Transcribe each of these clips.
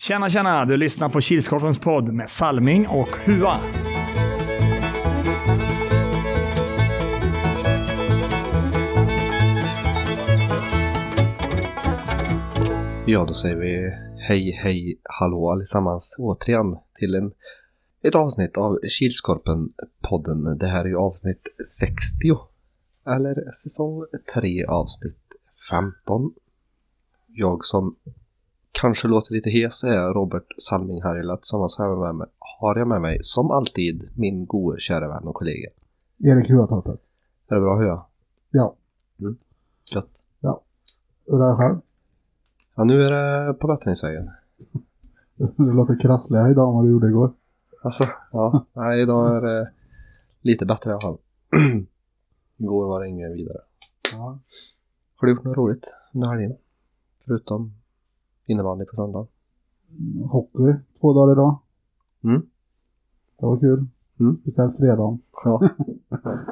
Tjena, tjena! Du lyssnar på Kilskorpens podd med Salming och Hua. Ja, då säger vi hej, hej, hallå allesammans återigen till en, ett avsnitt av Kilskorpen-podden. Det här är ju avsnitt 60. Eller säsong 3 avsnitt 15. Jag som kanske låter lite hes är Robert Salming Harjala. Tillsammans har jag med mig, har jag med mig som alltid min gode kära vän och kollega. Erik Huatorpet. Är det bra Hua? Ja. Gött. Hur är det själv? Ja, nu är det på bättringsvägen. Du låter krassligare idag än vad du gjorde igår. Alltså, ja. Nej, idag är det lite bättre i alla fall. Igår var det inget vidare. Ja. Har du gjort något roligt under helgen? Förutom innebandy på söndag? Hockey två dagar idag. Mm. Det var kul. Mm. Speciellt fredagen. Ja.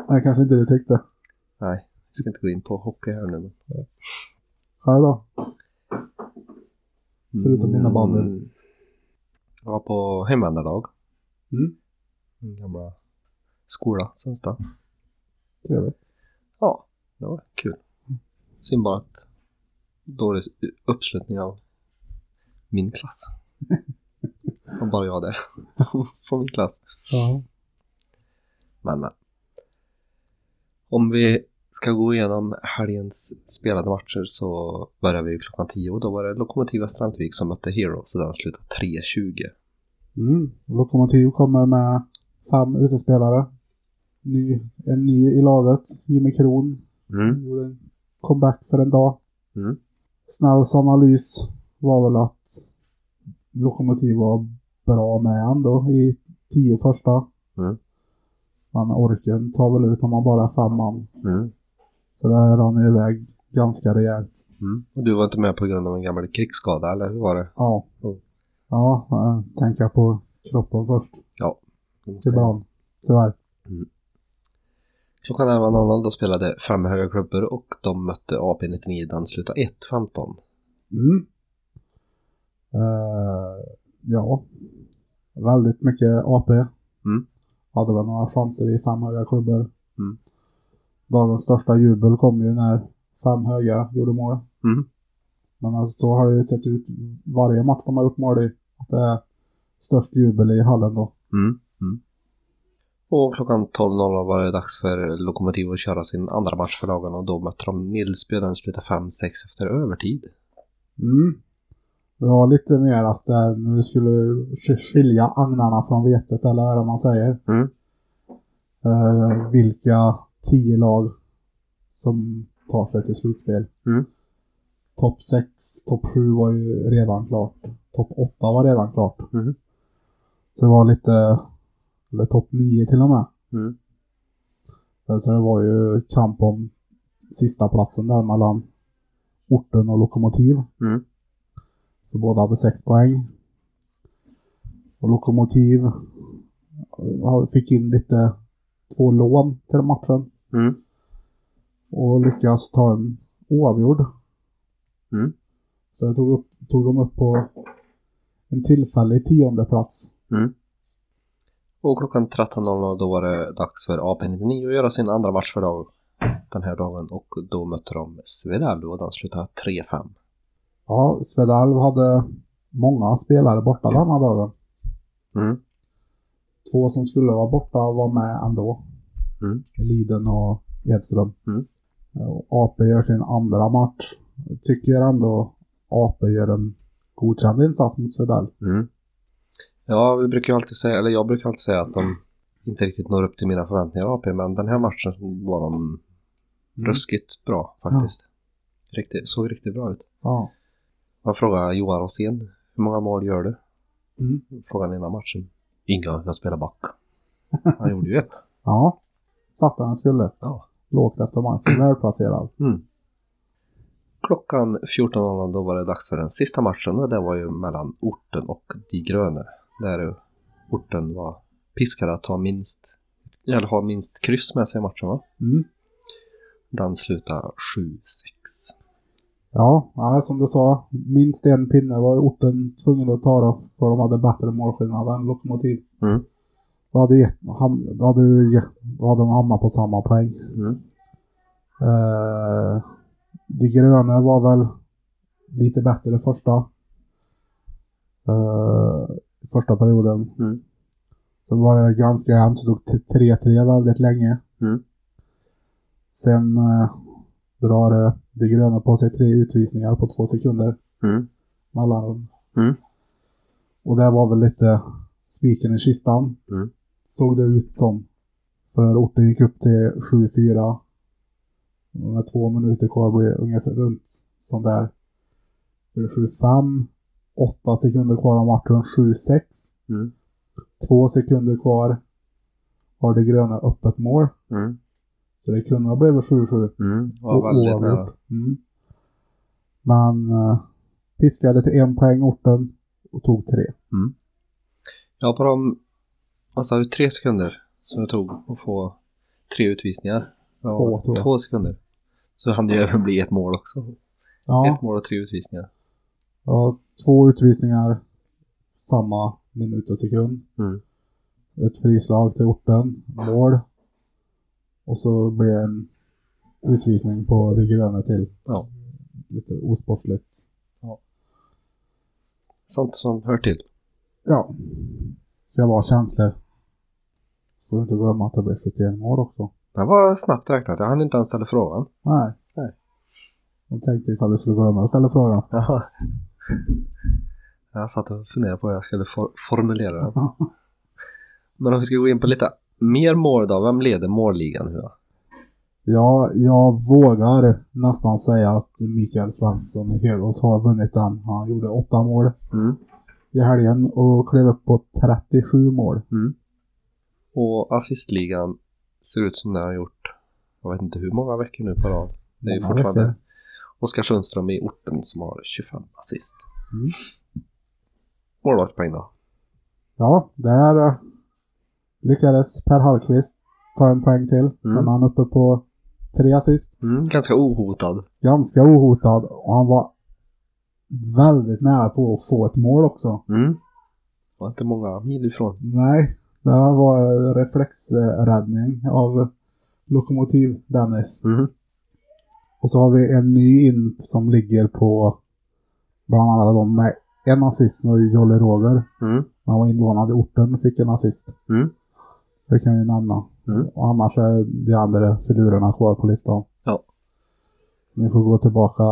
Men kanske inte du tyckte. Nej, vi ska inte gå in på hockey här nu. Själv då? Förutom innebandy. Mm. Jag var på hemvändardag. Mm. Min gamla skola, Sunsta. Trevligt. Ja, det var kul. Synd bara att dålig uppslutning av min klass. Och bara jag det. Från min klass. Ja. Men men. Om vi ska gå igenom helgens spelade matcher så börjar vi klockan 10 och då var det Lokomotiva Strandvik som mötte Heroes och den slutade 3-20. Mm. Lokomotiv kommer med fem utespelare. Ny, en ny i laget. Jimmy Kron. Mm. Gjorde en comeback för en dag. Mm. Snälls analys var väl att Lokomotiv var bra med ändå i tio första. Mm. Men orken tar väl ut när man bara är fem man. Mm. Så det rann ju iväg ganska rejält. Mm. Och du var inte med på grund av en gammal krigsskada eller hur var det? Ja. Mm. Ja, äh, tänka på kroppen först. Måste- Ibland. Tyvärr. Klockan 11.00 då spelade fem höga klubbor och de mötte AP-99. Den slutade 1-15. Mm. Eh, ja. Väldigt mycket AP. Mm. Hade väl några chanser i fem höga klubbor. Mm. Dagens största jubel kom ju när fem höga gjorde mål. Mm. Men alltså, så har det ju sett ut varje match de har gjort mål i. Att det är störst jubel i hallen då. Mm. Mm. Och klockan 12.00 var det dags för Lokomotiv att köra sin andra match för dagen och då mötte de Nilsby. Den slutade 5-6 efter övertid. Mm. Det var lite mer att eh, nu skulle sk- skilja agnarna från vetet eller vad är det man säger. Mm. Eh, vilka tio lag som tar sig till slutspel. Mm. Topp 6, topp 7 var ju redan klart. Topp 8 var redan klart. Mm. Så det var lite, eller topp 9 till och med. Mm. Eh, Så det var ju kamp om sista platsen där mellan orten och lokomotiv. Mm. Så båda hade sex poäng. Och Lokomotiv fick in lite två lån till matchen. Mm. Och lyckas ta en oavgjord. Mm. Så det tog, upp, tog de upp på en tillfällig tionde plats. Mm. Och klockan 13.00 då var det dags för AP-99 att göra sin andra match för dag, den här dagen och då mötte de Svedalv och den slutade 3-5. Ja, Svedalv hade många spelare borta denna dagen. Mm. Två som skulle vara borta var med ändå. Mm. Liden och Edström. Mm. AP gör sin andra match. Tycker ändå AP gör en godkänd insats mot Svedalv. Mm. Ja, vi brukar ju alltid säga, eller jag brukar alltid säga att de inte riktigt når upp till mina förväntningar AP, men den här matchen var de Mm. ruskigt bra faktiskt. Riktigt, såg riktigt bra ut. Ja. Jag frågade Johan Rosén, hur många mål gör du? Mm. Frågan innan matchen. Inga, jag spelar back. Han gjorde ju ett. Ja. Satt där han skulle. Ja. Lågt efter matchen. Välplacerad. Mm. Klockan 14.00 då var det dags för den sista matchen och det var ju mellan orten och De gröna. Där orten var piskade att ta minst, eller ha minst kryss med sig i matchen va? Mm. Den slutade 7-6. Ja, ja, som du sa. Minst en pinne var orten tvungen att ta då, för de hade bättre målskillnad än Lokomotiv. Mm. Då hade, gett, ham, då hade, då hade de hamnat på samma poäng. Mm. Eh, de gröna var väl lite bättre första. Eh, första perioden. Mm. Sen var det ganska jämnt. Det stod t- 3-3 väldigt länge. Mm. Sen eh, drar eh, de gröna på sig tre utvisningar på två sekunder Mm. mellanrum. Mm. Och det var väl lite spiken i kistan. Mm. Såg det ut som. För orten gick upp till 7-4. Med två minuter kvar blir det ungefär runt sånt där. Blir det 7-5. Åtta sekunder kvar av matchen. 7-6. Mm. Två sekunder kvar. Har det gröna öppet mål. Mm. Så det kunde ha blivit 7-7. Mm. Var väldigt nära. Mm. Man uh, piskade till en poäng orten och tog tre. Ja, på de, vad sa du, tre sekunder som det tog att få tre utvisningar. Ja, Två, tror jag. Två sekunder. Så hann det ju även bli ett mål också. Ja, Ett mål och tre utvisningar. ja, två utvisningar samma minut och sekund. Mm. Ett frislag till orten, mål. Och så blev det en utvisning på det gröna till. Ja. Lite osportsligt. Sånt som hör till. Ja. Ska vara känslor. Får inte glömma att det blev 71 mål också. Det var snabbt räknat. Jag hann inte ens ställa frågan. Nej. Nej. Jag tänkte ifall du skulle glömma att ställa frågan. Jaha. Jag satt och funderade på hur jag skulle for formulera den. Men om vi ska gå in på lite mer mål då. Vem leder målligan nu då? Ja, jag vågar nästan säga att Mikael Svensson i Heroes har vunnit den. Han gjorde åtta mål Mm. i helgen och klev upp på 37 mål. Mm. Och assistligan ser ut som den har gjort, jag vet inte hur många veckor nu på rad. Det är ju fortfarande veckor. Oskar Sundström i orten som har 25 assist. Mm. Målvaktspoäng då? Ja, där lyckades Per Hallqvist ta en poäng till. Sen är han uppe på tre assist. Mm, ganska ohotad. Ganska ohotad och han var väldigt nära på att få ett mål också. Mm. Var inte många mil ifrån. Nej, det var reflexräddning av Lokomotiv Dennis. Mm. Och så har vi en ny in som ligger på bland annat de med en assist och Jolle Roger. Mm. Han var inlånad i orten fick en assist. Mm. Det kan vi nämna. Mm. Och annars är de andra filurerna kvar på listan. Ja. Ni får gå tillbaka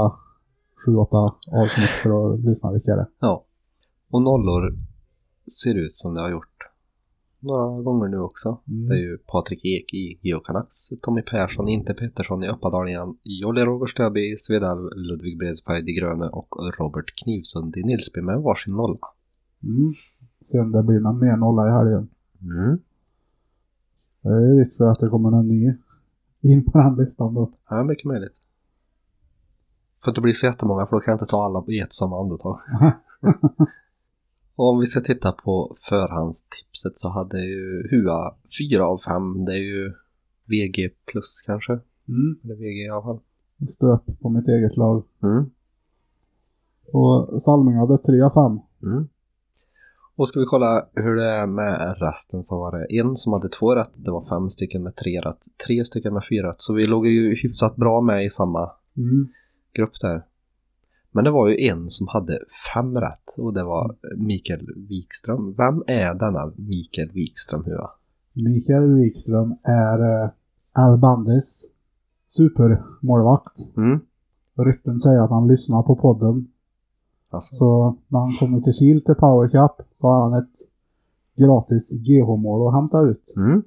7-8 avsnitt för att lyssna vilka det är. Ja. Och nollor ser ut som det har gjort några gånger nu också. Mm. Det är ju Patrik Ek i Geo Canucks, Tommy Persson, inte Pettersson i Uppadalen, Jolle Roger Stöby i Svedalv, Ludvig Bredsberg i Gröne och Robert Knivsund i Nilsby med varsin nolla. Mm. Se om det blir någon mer nolla i helgen. Mm. Det är risk för att det kommer någon ny in på den listan då. Ja, mycket möjligt. För att det blir så jättemånga för då kan jag inte ta alla i ett samma andetag. Om vi ska titta på förhandstipset så hade ju Hua 4 av 5. Det är ju VG plus kanske. Mm. Eller VG i alla fall. Stöp på mitt eget lag. Mm. Och Salming hade 3 av 5. Mm. Och ska vi kolla hur det är med resten så var det en som hade två rätt. Det var fem stycken med tre rätt. Tre stycken med fyra rätt. Så vi låg ju hyfsat bra med i samma Mm. grupp där. Men det var ju en som hade fem rätt och det var Mikael Wikström. Vem är denna Mikael Wikström Hua? Mikael Wikström är eh, Al Bandis supermålvakt. Mm. Rykten säger att han lyssnar på podden. Alltså. Så när han kommer till Kil till Power Cup så har han ett gratis GH-mål att hämta ut. Mm.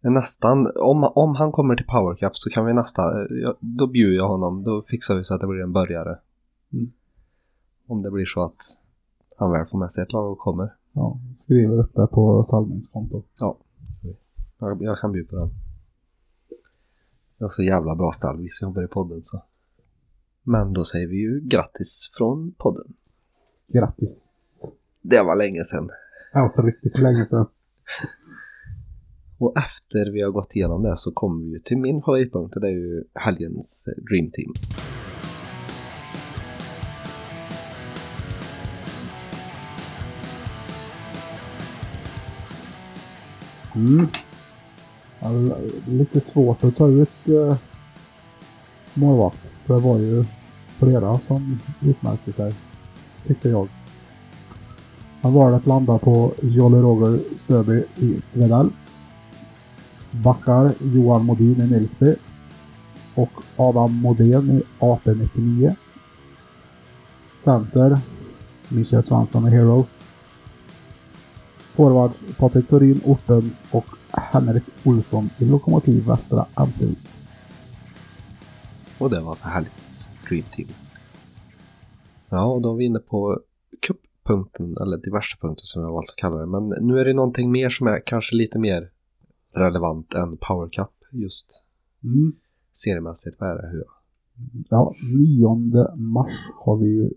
Nästan, om, om han kommer till Power Cup så kan vi nästan, då bjuder jag honom, då fixar vi så att det blir en börjare. Mm. Om det blir så att han väl får med sig ett lag och kommer. Ja, skriver upp det på Salmings konto. Ja, jag, jag kan bjuda på den. Jag har så jävla bra stall, vi som jobbar i podden så. Men då säger vi ju grattis från podden. Grattis. Det var länge sedan. Det var riktigt länge sedan. Och efter vi har gått igenom det så kommer vi till min favoritpunkt och det är ju helgens Dream Team. Mm. Alltså, lite svårt att ta ut eh, målvakt. Det var ju flera som utmärkte sig tyckte jag. Han valde att landa på Jolly Roger Stöby i Svedal. Backar Johan Modin i Nilsby. Och Adam Modén i AP99. Center Mikael Svensson i Heroes. Forward Patrik Torin, Orten och Henrik Olsson i Lokomotiv Västra Ämtervik. Och det var så härligt Dream Team. Ja, och då är vi inne på kupppunkten, eller diverse punkter som jag valt att kalla det. Men nu är det någonting mer som är kanske lite mer relevant än Power Cup just Mm. seriemässigt. Vad är det? Hur? Ja, 9 mars har vi ju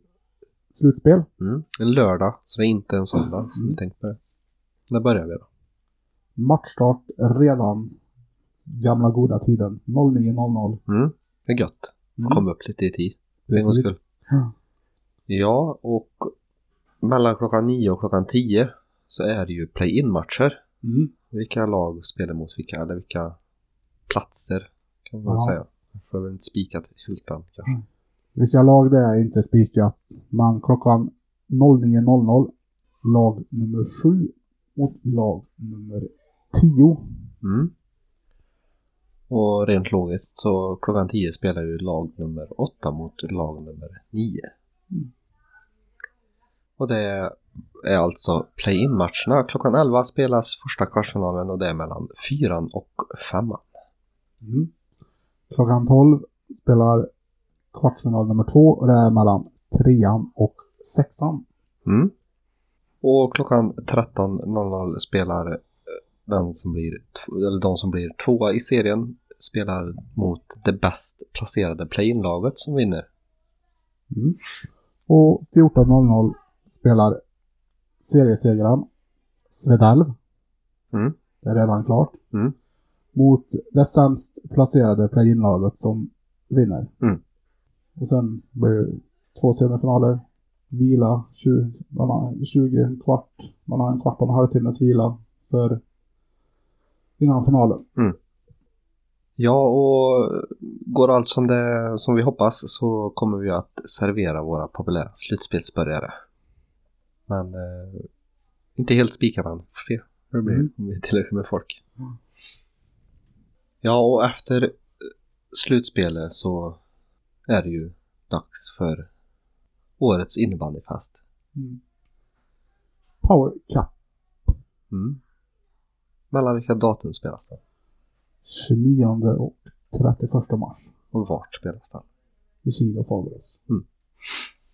slutspel. Mm. En lördag, så det är inte en söndag som vi tänkt på det. När börjar vi då? Matchstart redan gamla goda tiden 09.00. Mm. Det är gött. Mm. Kom upp lite i tid. För en gångs skull. Ja. Och mellan klockan 9 och klockan 10 så är det ju play-in-matcher. Mm. Vilka lag spelar mot vilka, eller vilka platser kan man Ja. säga. Får väl inte spikat helt än kanske. Mm. Vilka lag det är inte spikat. Men klockan 09.00 lag nummer 7 mot lag nummer 10. Mm. Och rent logiskt så klockan 10 spelar ju lag nummer 8 mot lag nummer 9. Mm. Och det är alltså play-in-matcherna. Klockan 11 spelas första kvartsfinalen och det är mellan 4 och 5. Mm. Klockan 12 spelar kvartsfinal nummer 2 och det är mellan 3 och 6. Mm. Och klockan 13.00 spelar eh, den som blir, eller de som blir tvåa i serien spelar mot det bäst placerade play-in-laget som vinner. Mm. Och 14.00 spelar seriesegraren Svedalv. Mm. Det är redan klart. Mm. Mot det sämst placerade play-in-laget som vinner. Mm. Och sen blir det två semifinaler. Vila 20, man har 20 en kvart. Man har en kvart och en halvtimmes vila för innan finalen. Ja, och går allt som, det, som vi hoppas så kommer vi att servera våra populära slutspelsbörjare. Men eh, inte helt spikade än. Får se hur det blir Mm. om vi är tillräckligt med folk. Mm. Ja, och efter eh, slutspelet så är det ju dags för årets innebandyfest. Mm. Power Cup Mm. Mellan vilka datum spelas den? 29 och 31 mars. Och vart spelas den? I Kil och Fagerås. Mm.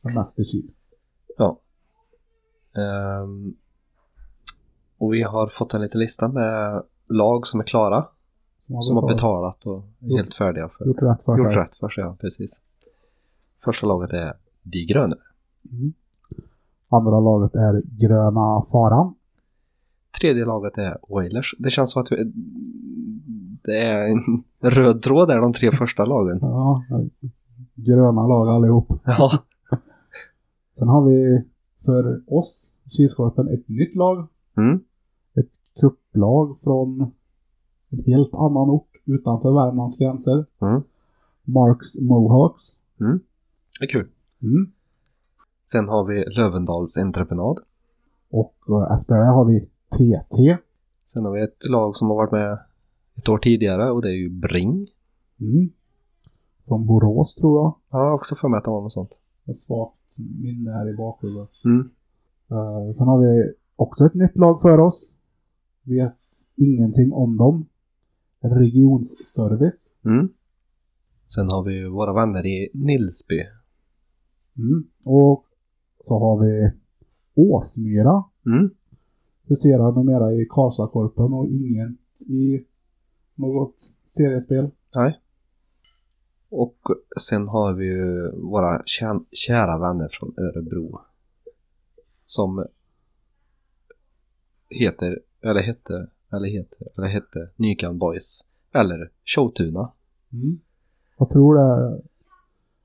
Men Mest i Kil. Ja. Ehm, och vi har fått en liten lista med lag som är klara. Som har betalat och är Gjort- helt färdiga för Gjort rätt för gjort sig. rätt för sig. Ja, precis. Första laget är De Gröna. Mm. Andra laget är Gröna Faran. Tredje laget är Oilers. Det känns som att vi, det är en röd tråd där de tre första lagen. Ja, gröna lag allihop. Ja. Sen har vi för oss, Kilskorpen, ett nytt lag. Mm. Ett kupplag från en helt annan ort utanför Värmlands gränser. Mm. Marks Mohawks. Det är kul. Mm. Sen har vi Lövendals entreprenad. Och eh, efter det har vi TT. Sen har vi ett lag som har varit med ett år tidigare och det är ju Bring. Mm. Från Borås tror jag. Ja, också för mig att det var något sånt. Ett svagt minne här i bakhuvudet. Mm. Eh, sen har vi också ett nytt lag för oss. Vet ingenting om dem. Regionsservice. Mm. Sen har vi våra vänner i Nilsby. Mm. Och så har vi Åsmyra. Mm. Huserar numera i Karlstadkorpen och inget i något seriespel. Nej. Och sen har vi ju våra kä- kära vänner från Örebro. Som heter, eller hette, eller heter, eller hette Nykan Boys. Eller Showtuna. Mm. Jag tror det.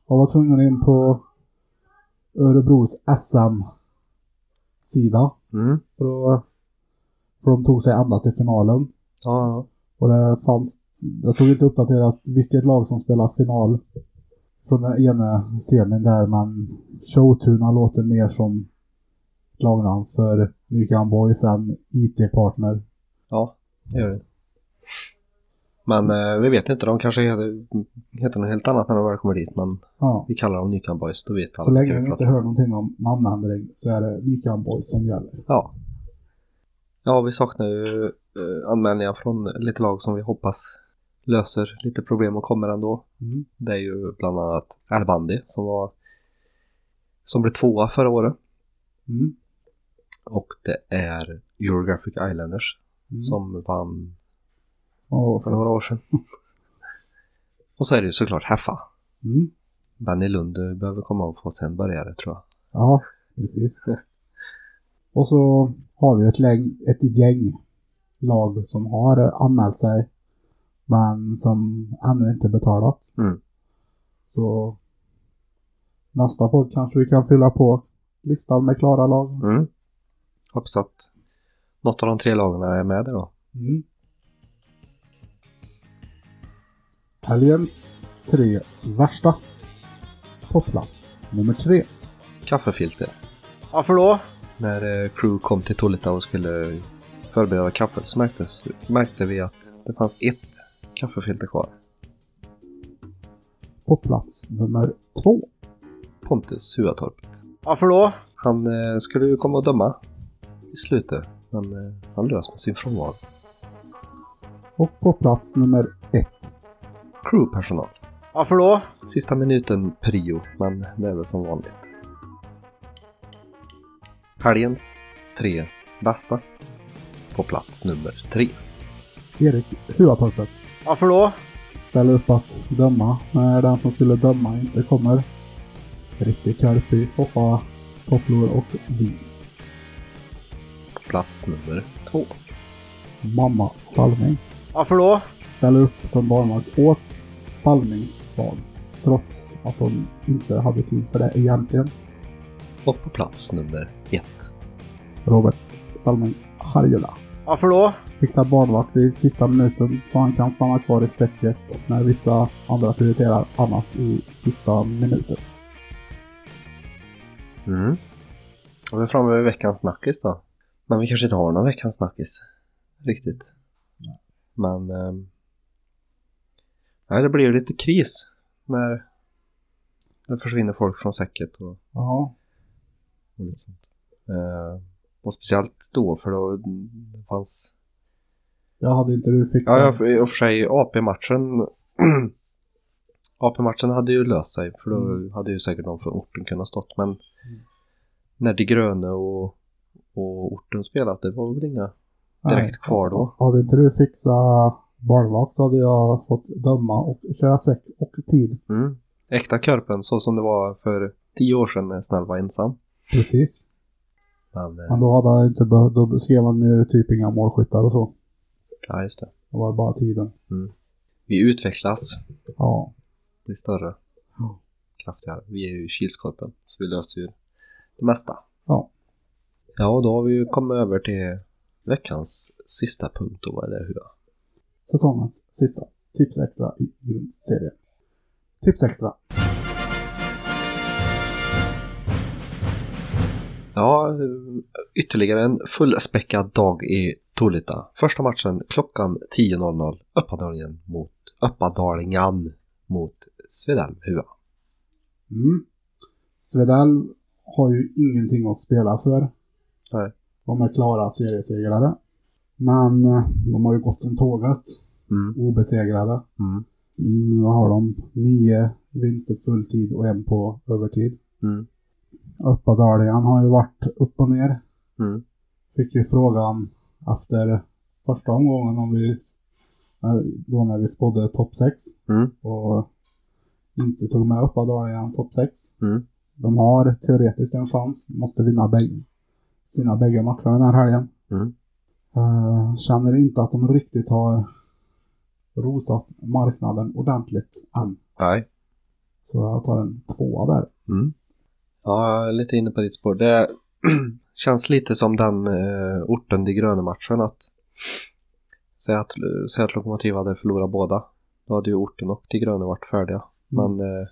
Jag var tvungen in på Örebros SM-sida Mm. för att För de tog sig ända till finalen. Ja, Och det fanns, det stod inte uppdaterat vilket lag som spelar final från den ena semin där, men Showtuna låter mer som lagnamn för Nykan Boys än IT-partner. ja, det gör det. Men eh, vi vet inte, de kanske heter, heter något helt annat när de väl kommer dit. Men Ja. vi kallar dem Nykan Boys, då vet alla. Så länge vi inte hör någonting om namnändring så är det Nykan Boys som gäller. Ja. Ja, vi saknar ju eh, anmälningar från lite lag som vi hoppas löser lite problem och kommer ändå. Mm. Det är ju bland annat Al som var som blev tvåa förra året. Mm. Och det är Eurographic Islanders Mm. som vann Och, för några år sedan. och så är det ju såklart Heffa. mm. Benny Lund eh, behöver komma och få sig en börjare tror jag. Ja, precis. Och så har vi ett, läng, ett gäng lag som har anmält sig men som ännu inte betalat. Mm. Så nästa podd kanske vi kan fylla på listan med klara lag. Mm. Hoppas att något av de tre lagen är med där då. Mm. Helgens tre värsta. På plats nummer tre. Kaffefilter. Varför då? När eh, crew kom till Tolita och skulle förbereda kaffet så märktes, märkte vi att det fanns ett kaffefilter kvar. På plats nummer två. Pontus Huatorpet. Varför då? Han eh, skulle ju komma och döma i slutet. Men eh, han lös med sin frånvaro. Och på plats nummer ett. Crewpersonal. Varför då? Sista minuten prio, men det är väl som vanligt. Helgens tre bästa. På plats nummer tre. Erik Huatorpet. Varför då? Ställer upp att döma när den som skulle döma inte kommer. Riktig karp foppa, tofflor och jeans. Plats nummer två. Mamma Salming. Varför då? Ställer upp som barnvakt åt Salmings barn. Trots att hon inte hade tid för det egentligen. Och på plats nummer ett. Robert Salming Harjula. Varför då? Fixar barnvakt i sista minuten så han kan stanna kvar i säcket när vissa andra prioriterar annat i sista minuten. Mm. Och vi är framme vid veckans snackis då. Men vi kanske inte har någon veckans snackis. Riktigt. Men... ehm, nej, det blir ju lite kris när det försvinner folk från säcket och, Ja, och lite sånt. Eh, och speciellt då för då det fanns... jag hade inte du fixat. Ja, i och för sig AP-matchen... AP-matchen hade ju löst sig för då Mm. hade ju säkert någon från orten kunnat stått. Men när De Gröne och, och orten spelat, det var väl inga direkt kvar då. Hade inte du fixat barnvakt så hade jag fått döma och köra säck och tid. Mm. Äkta Körpen så som det var för tio år sedan när Snäll var ensam. Precis. Men, eh, Men då hade han inte behövt, då skrev han ju typ inga målskyttar och så. ja just det. Det var bara tiden. Vi utvecklas, Ja. blir större, Ja. kraftigare. Vi är ju Kilskorpen så vi löser ju det mesta. Ja. Ja, och då har vi ju kommit över till veckans sista punkt då, eller hur? Säsongens sista tips extra i grundserien. Tips extra. Ja, ytterligare en fullspäckad dag i Tolita. Första matchen klockan 10.00. Uppadalingen mot Uppadalingen mot Svedell Hua. Mm. Svedell har ju ingenting att spela för. Nej. De är klara seriesegrare. Men eh, de har ju gått som tåget. Mm. Obesegrade. Mm. Nu har de nio vinster fulltid och en på övertid. Mm. Uppadalingen har ju varit upp och ner. Mm. Fick ju frågan efter första omgången om vi då när vi spådde topp 6 Mm. och inte tog med Uppadalingen topp 6. Mm. De har teoretiskt en chans, måste vinna bägge, sina bägge matcher den här helgen. Mm. Eh, känner inte att de riktigt har rosat marknaden ordentligt än. Nej. Så jag tar en tvåa där. Mm. Ja, jag är lite inne på ditt spår. Det Känns lite som den eh, orten de gröna matchen att säg att, säg att Lokomotiv hade förlorat båda. Då hade ju orten och de gröna varit färdiga. Mm. Men eh,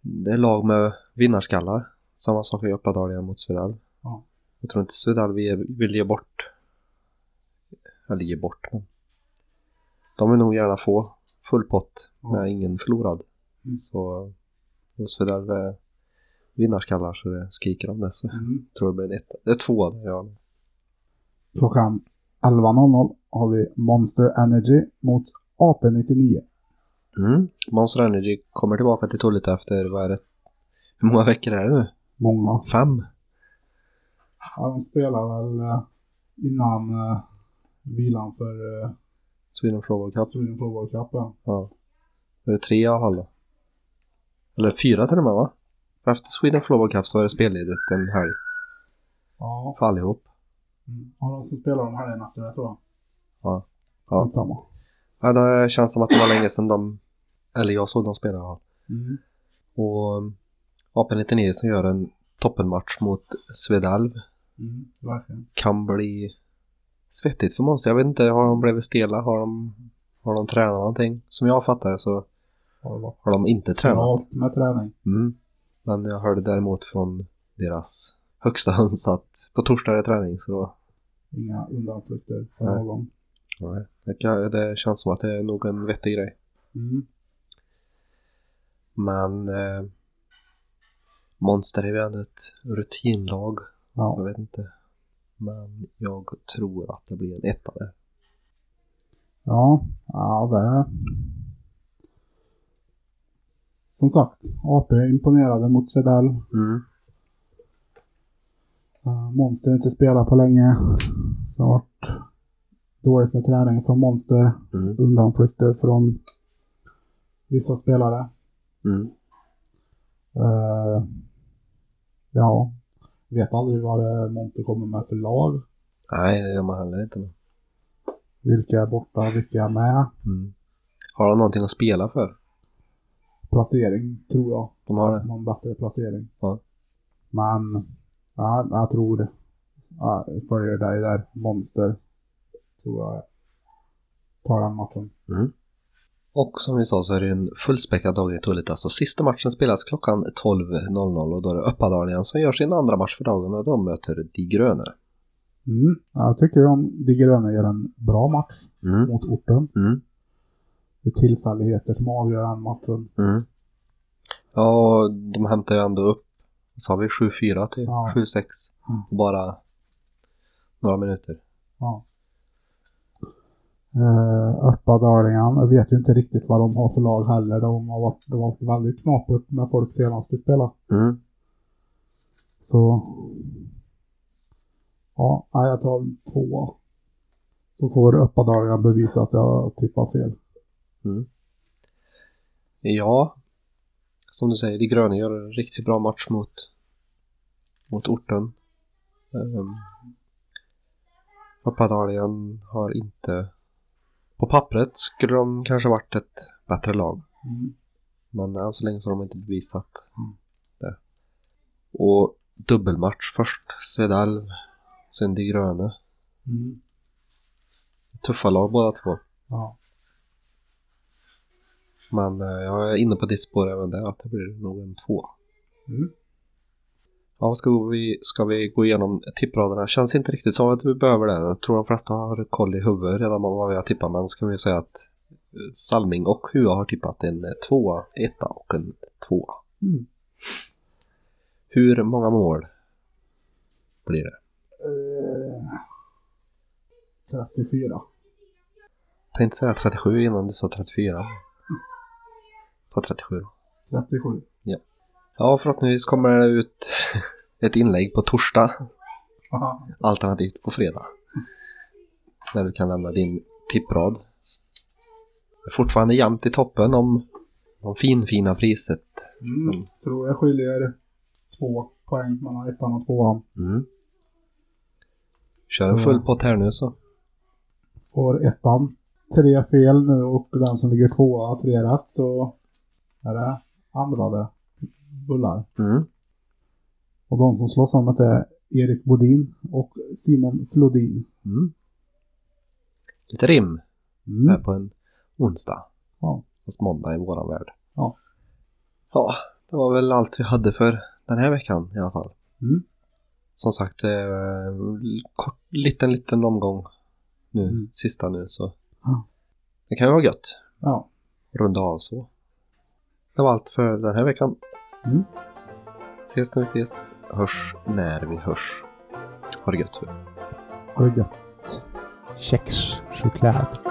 det är lag med vinnarskallar. Samma sak i Uppadalen mot Svedal. Ja. Jag tror inte Svedal vill, vill ge bort. Eller ge bort men. De vill nog gärna få full pott Ja. med ingen förlorad. Mm. Så Svedal vinnarskallar så det skriker om det. Så Mm. jag tror det blir en etta. Det är två där ja. Klockan 11.00 har vi Monster Energy mot AP99. Mm. Monster Energy kommer tillbaka till Tullita efter, vad är det? Hur många veckor är det nu? Många. Fem? Ja, de spelar väl eh, innan eh, vilan för eh, Sweden Floorball Cup. Sweden Floorball Cup. Ja. Ja. Är det tre i alla? Eller fyra till och med va? Efter Sweden Floorball Cup så var det spelledigt en helg Ja. för allihop. Mm. ja, de som spelar de helgen efter det tror jag. Ja. Ja. Skitsamma. ja det känns som att det var länge sedan de, eller jag såg dem spela fall. Mm. Och um, AP99 som gör en toppenmatch mot Svedalv Mm. Verkligen. kan bli svettigt för Monster. Jag vet inte, har de blivit stela? Har de, har de tränat någonting? Som jag fattar så Har de inte tränat. med träning. Mm. Men jag hörde däremot från deras högsta höns att på torsdag är det träning så då, Inga undanflykter för Nej. någon. nej, det, kan, det känns som att det är nog en vettig grej. Mm. Men eh, Monster är ju ändå ett rutinlag så jag Ja. vet inte. Men jag tror att det blir en etta där. ja, ja det. Som sagt, AP imponerade mot Svedell. Mm. Uh, Monster inte spelat på länge. Det har varit dåligt med träning från Monster. Mm. Undanflykter från vissa spelare. Mm. Eh, ja, vet aldrig vad Monster kommer med för lag. Nej, det gör man heller inte. Vilka är borta, vilka är med. Mm. Har de någonting att spela för? Placering, tror jag. De har det? Någon bättre placering. Ja. Men, ja, jag tror ja, följer dig där. Monster. Tror jag tar den matchen. Mm. Och som vi sa så är det en fullspäckad dag i Tullita. Så sista matchen spelas klockan 12.00 och då är det Uppadalen som gör sin andra match för dagen och de möter De Gröna. Mm. Jag tycker om De Gröna gör en bra match Mm. mot orten. Mm. Det är tillfälligheter som avgör den matchen. Mm. Ja, de hämtar ju ändå upp, sa vi 7-4 till Ja. 7-6 Mm. bara några minuter. Ja. Uh, jag vet ju inte riktigt vad de har för lag heller. De har varit, det varit väldigt knapert med folk senast de spelade. Mm. Så... Ja, jag tar två. Så får Uppadalingen bevisa att jag tippar fel. Mm. Ja, som du säger, De Gröna gör en riktigt bra match mot, mot orten. Um, Uppadalen har inte... På pappret skulle de kanske varit ett bättre lag. Mm. Men än så länge så har de inte bevisat Mm. det. Och dubbelmatch först. Svedalv, sen De Gröna. Mm. Tuffa lag båda två. Ja. Men eh, jag är inne på ditt spår även där att det blir nog en två. Mm. Ja, ska vi, ska vi gå igenom tippraderna? Känns inte riktigt som att vi behöver det. Jag tror de flesta har koll i huvudet redan på vad vi har tippat. Men ska vi säga att eh, Salming och Hua har tippat en eh, tvåa, etta och en tvåa. Mm. Hur många mål blir det? Eh, 34. Tänkte säga 37 innan du sa 34. Ta 37 då. 37. Ja, förhoppningsvis kommer det ut ett inlägg på torsdag. Aha. Alternativt på fredag. Där du kan lämna din tipprad. Det är fortfarande jämnt i toppen om de finfina priset. Mm. Tror jag skiljer två poäng mellan ettan och tvåan. Mm. Kör Så- full pott här nu så. Får ettan tre fel nu och den som ligger tvåa tre rätt så är det andra det bullar. Mm. Och de som slåss om det är Erik Bodin och Simon Flodin. Mm. Lite rim så här Mm. på en onsdag. Ja. Fast måndag i våran värld. Ja. Ja, det var väl allt vi hade för den här veckan i alla fall. Mm. Som sagt, eh, kort, liten, liten omgång nu, Mm. sista nu så. Ja. Det kan ju vara gött. Ja. Runda av så. Det var allt för den här veckan. Mm. Ses när vi ses. Hörs när vi hörs. Ha det gött. Ha det gött. Kexchoklad.